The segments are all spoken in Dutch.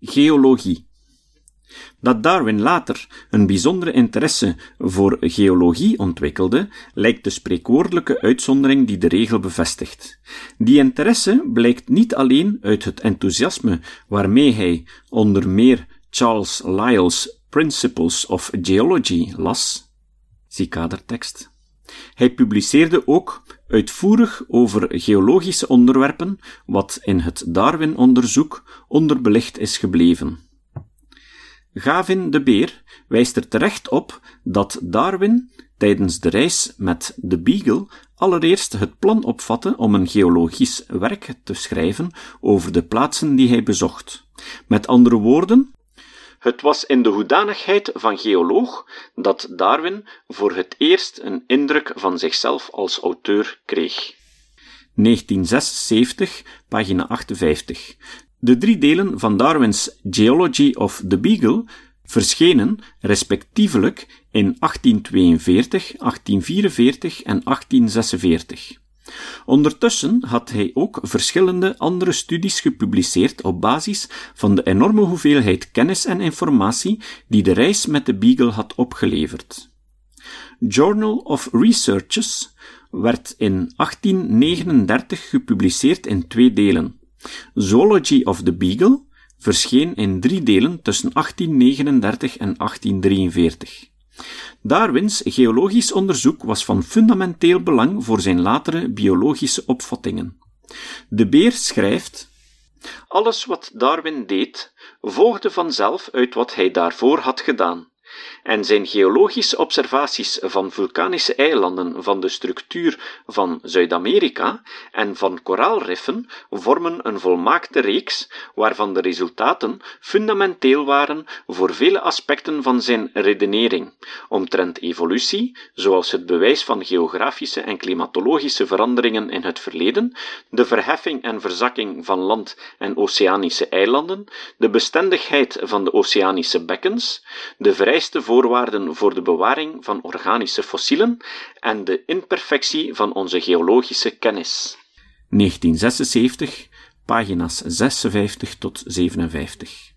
Geologie. Dat Darwin later een bijzondere interesse voor geologie ontwikkelde, lijkt de spreekwoordelijke uitzondering die de regel bevestigt. Die interesse blijkt niet alleen uit het enthousiasme waarmee hij onder meer Charles Lyell's Principles of Geology las, zie kadertekst. Hij publiceerde ook uitvoerig over geologische onderwerpen, wat in het Darwin-onderzoek onderbelicht is gebleven. Gavin de Beer wijst er terecht op dat Darwin tijdens de reis met de Beagle allereerst het plan opvatte om een geologisch werk te schrijven over de plaatsen die hij bezocht. Met andere woorden, het was in de hoedanigheid van geoloog dat Darwin voor het eerst een indruk van zichzelf als auteur kreeg. 1976, pagina 58. De drie delen van Darwin's Geology of the Beagle verschenen respectievelijk in 1842, 1844 en 1846. Ondertussen had hij ook verschillende andere studies gepubliceerd op basis van de enorme hoeveelheid kennis en informatie die de reis met de Beagle had opgeleverd. Journal of Researches werd in 1839 gepubliceerd in twee delen. Zoology of the Beagle verscheen in drie delen tussen 1839 en 1843. Darwins geologisch onderzoek was van fundamenteel belang voor zijn latere biologische opvattingen. De Beer schrijft: Alles wat Darwin deed, volgde vanzelf uit wat hij daarvoor had gedaan en zijn geologische observaties van vulkanische eilanden van de structuur van Zuid-Amerika en van koraalriffen vormen een volmaakte reeks waarvan de resultaten fundamenteel waren voor vele aspecten van zijn redenering, omtrent evolutie, zoals het bewijs van geografische en klimatologische veranderingen in het verleden, de verheffing en verzakking van land- en oceanische eilanden, de bestendigheid van de oceanische bekkens, de vereiste voorwaarden voor de bewaring van organische fossielen en de imperfectie van onze geologische kennis. 1976, pagina's 56 tot 57.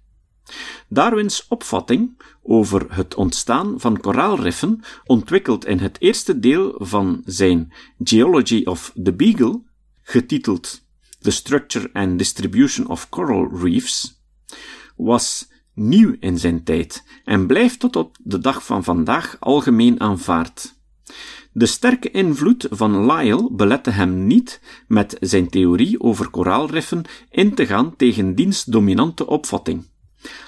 Darwins opvatting over het ontstaan van koraalriffen, ontwikkeld in het eerste deel van zijn Geology of the Beagle, getiteld The Structure and Distribution of Coral Reefs, was nieuw in zijn tijd en blijft tot op de dag van vandaag algemeen aanvaard. De sterke invloed van Lyell belette hem niet met zijn theorie over koraalriffen in te gaan tegen diens dominante opvatting.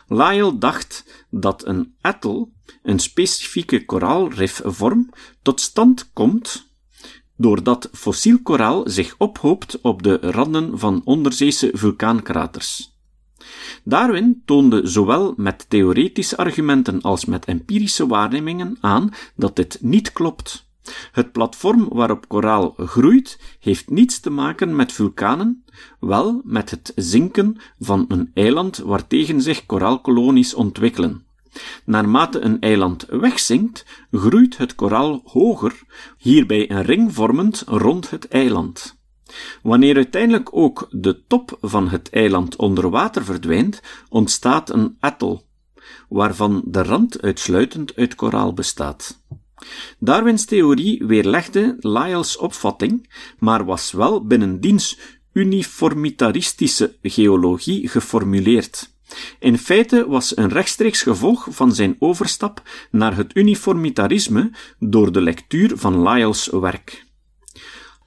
Lyell dacht dat een atoll, een specifieke koraalrifvorm, tot stand komt doordat fossiel koraal zich ophoopt op de randen van onderzeese vulkaankraters. Darwin toonde zowel met theoretische argumenten als met empirische waarnemingen aan dat dit niet klopt. Het platform waarop koraal groeit heeft niets te maken met vulkanen, wel met het zinken van een eiland waartegen zich koraalkolonies ontwikkelen. Naarmate een eiland wegzinkt, groeit het koraal hoger, hierbij een ring vormend rond het eiland. Wanneer uiteindelijk ook de top van het eiland onder water verdwijnt, ontstaat een atoll, waarvan de rand uitsluitend uit koraal bestaat. Darwins theorie weerlegde Lyell's opvatting, maar was wel binnen diens uniformitaristische geologie geformuleerd. In feite was een rechtstreeks gevolg van zijn overstap naar het uniformitarisme door de lectuur van Lyell's werk.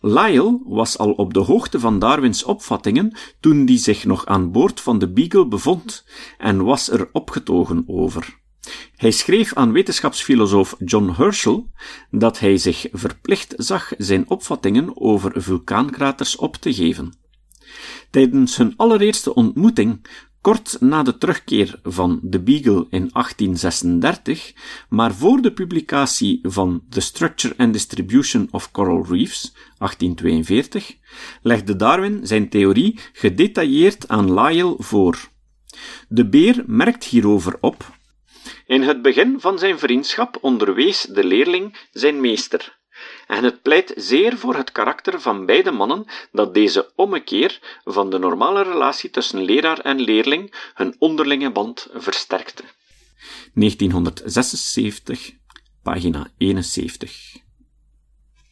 Lyell was al op de hoogte van Darwins opvattingen toen die zich nog aan boord van de Beagle bevond en was er opgetogen over. Hij schreef aan wetenschapsfilosoof John Herschel dat hij zich verplicht zag zijn opvattingen over vulkaankraters op te geven. Tijdens hun allereerste ontmoeting kort na de terugkeer van de Beagle in 1836, maar voor de publicatie van The Structure and Distribution of Coral Reefs, 1842, legde Darwin zijn theorie gedetailleerd aan Lyell voor. De beer merkt hierover op. In het begin van zijn vriendschap onderwees de leerling zijn meester, en het pleit zeer voor het karakter van beide mannen dat deze ommekeer van de normale relatie tussen leraar en leerling hun onderlinge band versterkte. 1976, pagina 71.